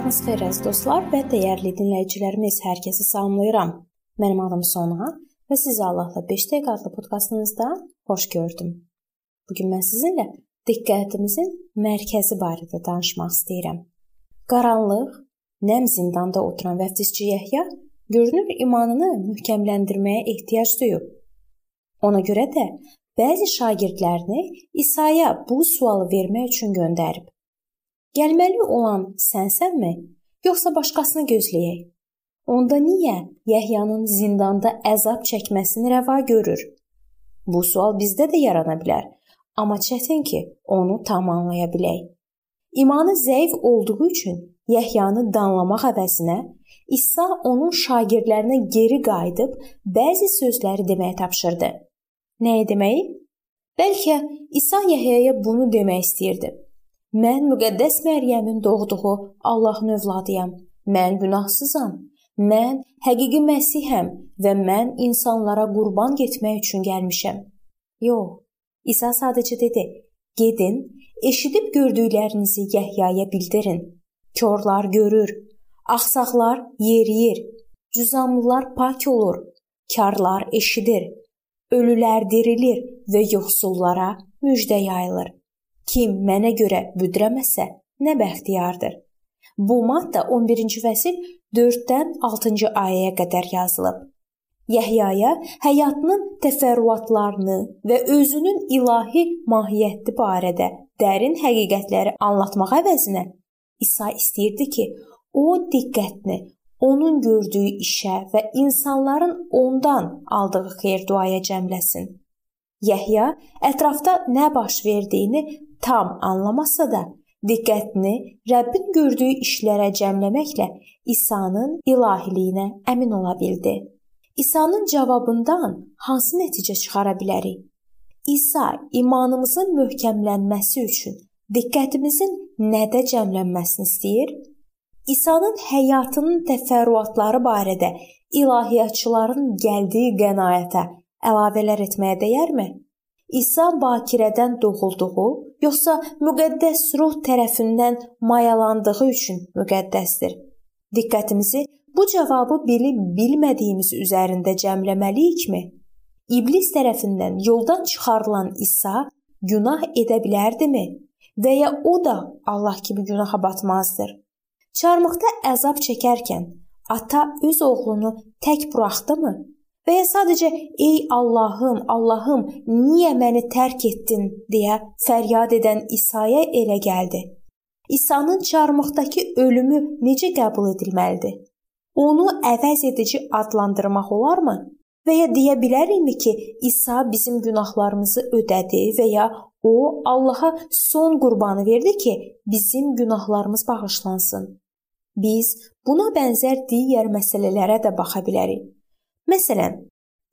Sabahınız xeyir əziz dostlar və dəyərli dinləyicilərimiz, hər kəsi salamlayıram. Mənim adım Sona və sizi Allahla 5 dəqiqə adlı podkastımızda xoş gördüm. Bu gün mən sizinlə diqqətimizin mərkəzi barədə danışmaq istəyirəm. Qaranlıq, nəm zindanda oturan vəftizçi Yəhya görünür imanını möhkəmləndirməyə ehtiyac duyub. Ona görə də bəzi şagirdlərini İsa'ya bu sualı vermək üçün göndərib. Gəlməli olan sənsənmi, yoxsa başqasını gözləyək? Onda niyə Yəhyanın zindanda əzab çəkməsini rəva görür? Bu sual bizdə də yarana bilər, amma çətin ki, onu tam anlaya bilək. İmanı zəif olduğu üçün Yəhyanı danlamaq əvəzinə İsa onun şagirdlərinə geri qayıdıb bəzi sözləri deməyə tapşırdı. Nəyi deməyi? Bəlkə İsa Yəhyaya bunu demək istəyirdi. Mən müqəddəs Məryəmin doğduğu Allahın övladıyam. Mən günahsızam. Mən həqiqi Məsihəm və mən insanlara qurban getmək üçün gəlmişəm. Yox, İsa sadəcə dedi: "Gedin, eşidib gördüklərinizi Yəhyaya bildirin. Korlar görür, axsaqlar yeriyir, cüzamlılar pak olur, karlar eşidir, ölülər dirilir və yoxsullara müjdə yayılır." Kim mənə görə büdrəməsə, nə bəxtiyardır. Bu maddə 11-ci fəsil 4-dən 6-cı ayəyə qədər yazılıb. Yəhyaya həyatının təfərrüatlarını və özünün ilahi mahiyyəti barədə dərin həqiqətləri anlatmaq əvəzinə İsa istəyirdi ki, o diqqətini onun gördüyü işə və insanların ondan aldığı xeyir-duaya cəmləsin. Yəhya ətrafda nə baş verdiyini tam anlamasa da, diqqətini Rəbbin gördüyü işlərə cəmləməklə İsa'nın ilahiliyinə əmin ola bildi. İsa'nın cavabından hansı nəticə çıxara bilərik? İsa imanımızın möhkəmlənməsi üçün diqqətimizin nədə cəmlənməsini istəyir? İsa'nın həyatının təfərrüatları barədə ilahiyyatçıların gəldiyi qənaətə əlavələr etməyə dəyərmi? İsa bakirədən doğulduğu, yoxsa müqəddəs ruh tərəfindən mayalandığı üçün müqəddəsdir? Diqqətimizi bu cavabı bilib bilmədiyimiz üzərində cəmləməliyikmi? İblis tərəfindən yoldan çıxarılan İsa günah edə bilərdimi? Və ya o da Allah kimi günaha batmazdır? Çarmıqda əzab çəkərkən ata öz oğlunu tək buraxdımı? Və ya sadəcə ey Allahım, Allahım, niyə məni tərk etdin deyə fəryad edən İsa'ya elə gəldi. İsa'nın çarmıqdakı ölümü necə qəbul edilməlidir? Onu əvəz edici adlandırmaq olarmı? Və ya deyə bilərikmi ki, İsa bizim günahlarımızı ödədi və ya o Allaha son qurbanı verdi ki, bizim günahlarımız bağışlansın? Biz buna bənzər digər məsələlərə də baxa bilərik. Məsələn,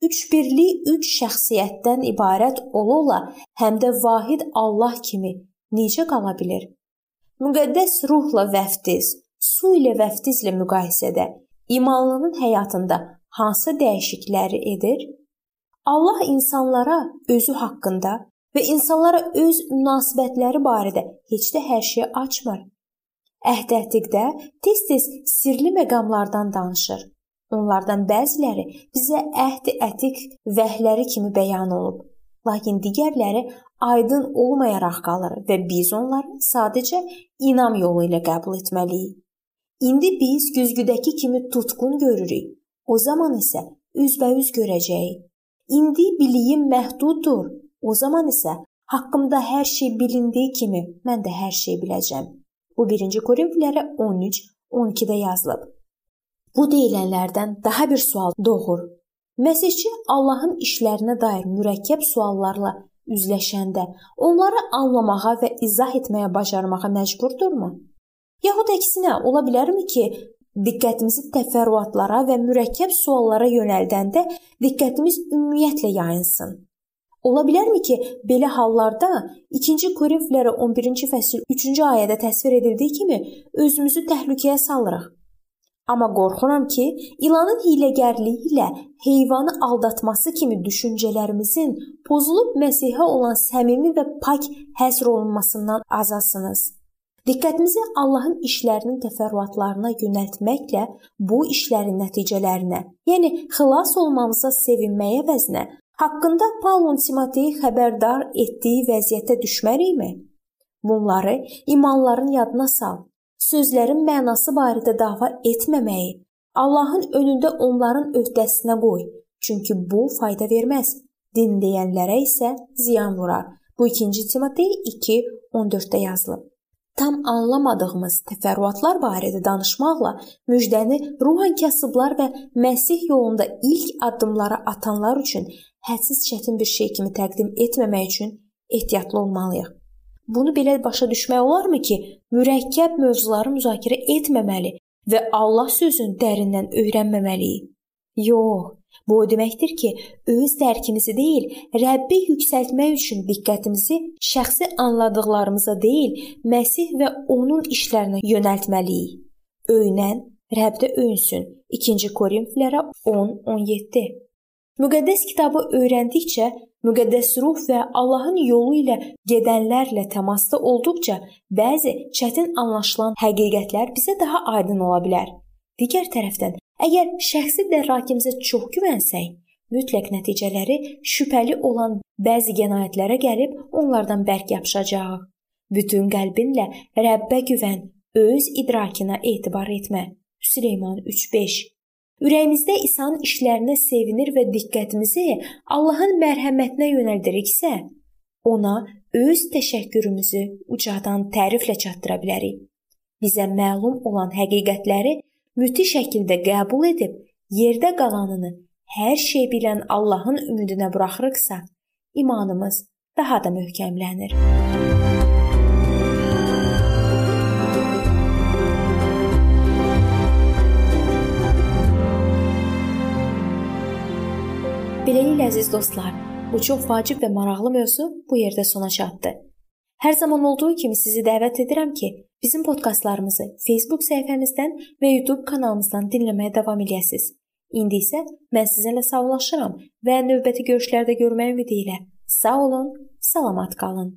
üçbirlik üç şəxsiyyətdən ibarət ola-ola həm də vahid Allah kimi necə qala bilər? Müqəddəs ruhla vəftiz, su ilə vəftizlə müqayisədə imanlının həyatında hansı dəyişiklikləri edir? Allah insanlara özü haqqında və insanlara öz münasibətləri barədə heç də hər şeyi açmır. Əhd-ətiqdə tez-tez sirli məqamlardan danışır. Onlardan bəziləri bizə əhd-ətiq vəhləri kimi bəyan olub, lakin digərləri aydın olmayaraq qalır və biz onları sadəcə inam yolu ilə qəbul etməliyik. İndi biz güzgüdəki kimi tutqun görürük. O zaman isə üzbəüz görəcəyik. İndi biliyim məhduddur. O zaman isə haqqımda hər şey bilindiyi kimi mən də hər şey biləcəm. Bu 1-ci Korinflərə 13-12-də yazılıb. Bu deyilənlərdən daha bir sual doğur. Məsihçi Allahın işlərinə dair mürəkkəb suallarla üzləşəndə onları anlamağa və izah etməyə bacarmağa məcburdurmu? Yaxud əksinə, ola bilərmi ki, diqqətimizi təfərrüatlara və mürəkkəb suallara yönəldəndə diqqətimiz ümumiyyətlə yayınsın? Ola bilərmi ki, belə hallarda 2-ci Korinflərə 11-ci fəsil 3-cü ayədə təsvir edildiyi kimi özümüzü təhlükəyə salırıq? Amma qorxuram ki, ilanın hiyləgərliyi ilə heyvanı aldatması kimi düşüncələrimizin pozulub Məsihə olan səmimi və pak həsr olunmasından azasınız. Diqqətimizi Allahın işlərinin təfərrüatlarına yönəltməklə bu işlərin nəticələrinə, yəni xilas olmamıza sevinməyə əvəzinə haqqında Paulun Timoteyi xəbərdar etdiyi vəziyyətə düşmərikmi? Bunları imanların yadına sal. Sözlərin mənası barədə dava etməməyi, Allahın önündə onların öhdəsinə qoy. Çünki bu fayda verməz. Din deyənlərə isə ziyan vurar. Bu 2 Timotey 2:14-də yazılıb tam anlamadığımız təfərrüatlar barədə danışmaqla müjdəni ruhan kasıblar və Məsih yolunda ilk addımları atanlar üçün hədsiz çətin bir şey kimi təqdim etməmək üçün ehtiyatlı olmalıyıq. Bunu belə başa düşmək olarmı ki, mürəkkəb mövzuları müzakirə etməməli və Allah sözünü dərindən öyrənməməliyik? Yox, Bu o deməkdir ki, öz dərkimizi deyil, Rəbbi yüksəltmək üçün diqqətimizi şəxsi anladıqlarımıza deyil, Məsih və onun işlərinə yönəltməliyik. Öynən Rəbdə öyünsün. 2-ci Korinflərə 10:17. Müqəddəs kitabı öyrəndikcə, müqəddəs ruh və Allahın yolu ilə gedənlərlə təmasda olduqca bəzi çətin anlaşılan həqiqətlər bizə daha aydın ola bilər. Digər tərəfdən Əgər şəxsi dərrakimizə çox güvənsək, mütləq nəticələri şübhəli olan bəzi qənaətlərə gəlib onlardan bərk yapışacağıq. Bütün qəlbinlə Rəbbə güvən, öz idrakına etibar etmə. Süleyman 3:5 Ürəyimizdə İsa'nın işlərinə sevinir və diqqətimizi Allahın mərhəmətinə yönəldiriksə, ona öz təşəkkürümüzü ucadan təriflə çatdıra bilərik. Bizə məlum olan həqiqətləri müti şəkildə qəbul edib yerdə qalanını hər şey bilən Allahın ümidinə buraxırıqsa, imanımız daha da möhkəmlənir. Beləliklə əziz dostlar, bu çox vacib və maraqlı mövzu bu yerdə sona çatdı. Hər zaman olduğu kimi sizi dəvət edirəm ki, bizim podkastlarımızı Facebook səhifəmizdən və YouTube kanalımızdan dinləməyə davam edəsiniz. İndi isə mən sizinlə sağollaşıram və növbəti görüşlərdə görmək ümidi ilə sağ olun, salamat qalın.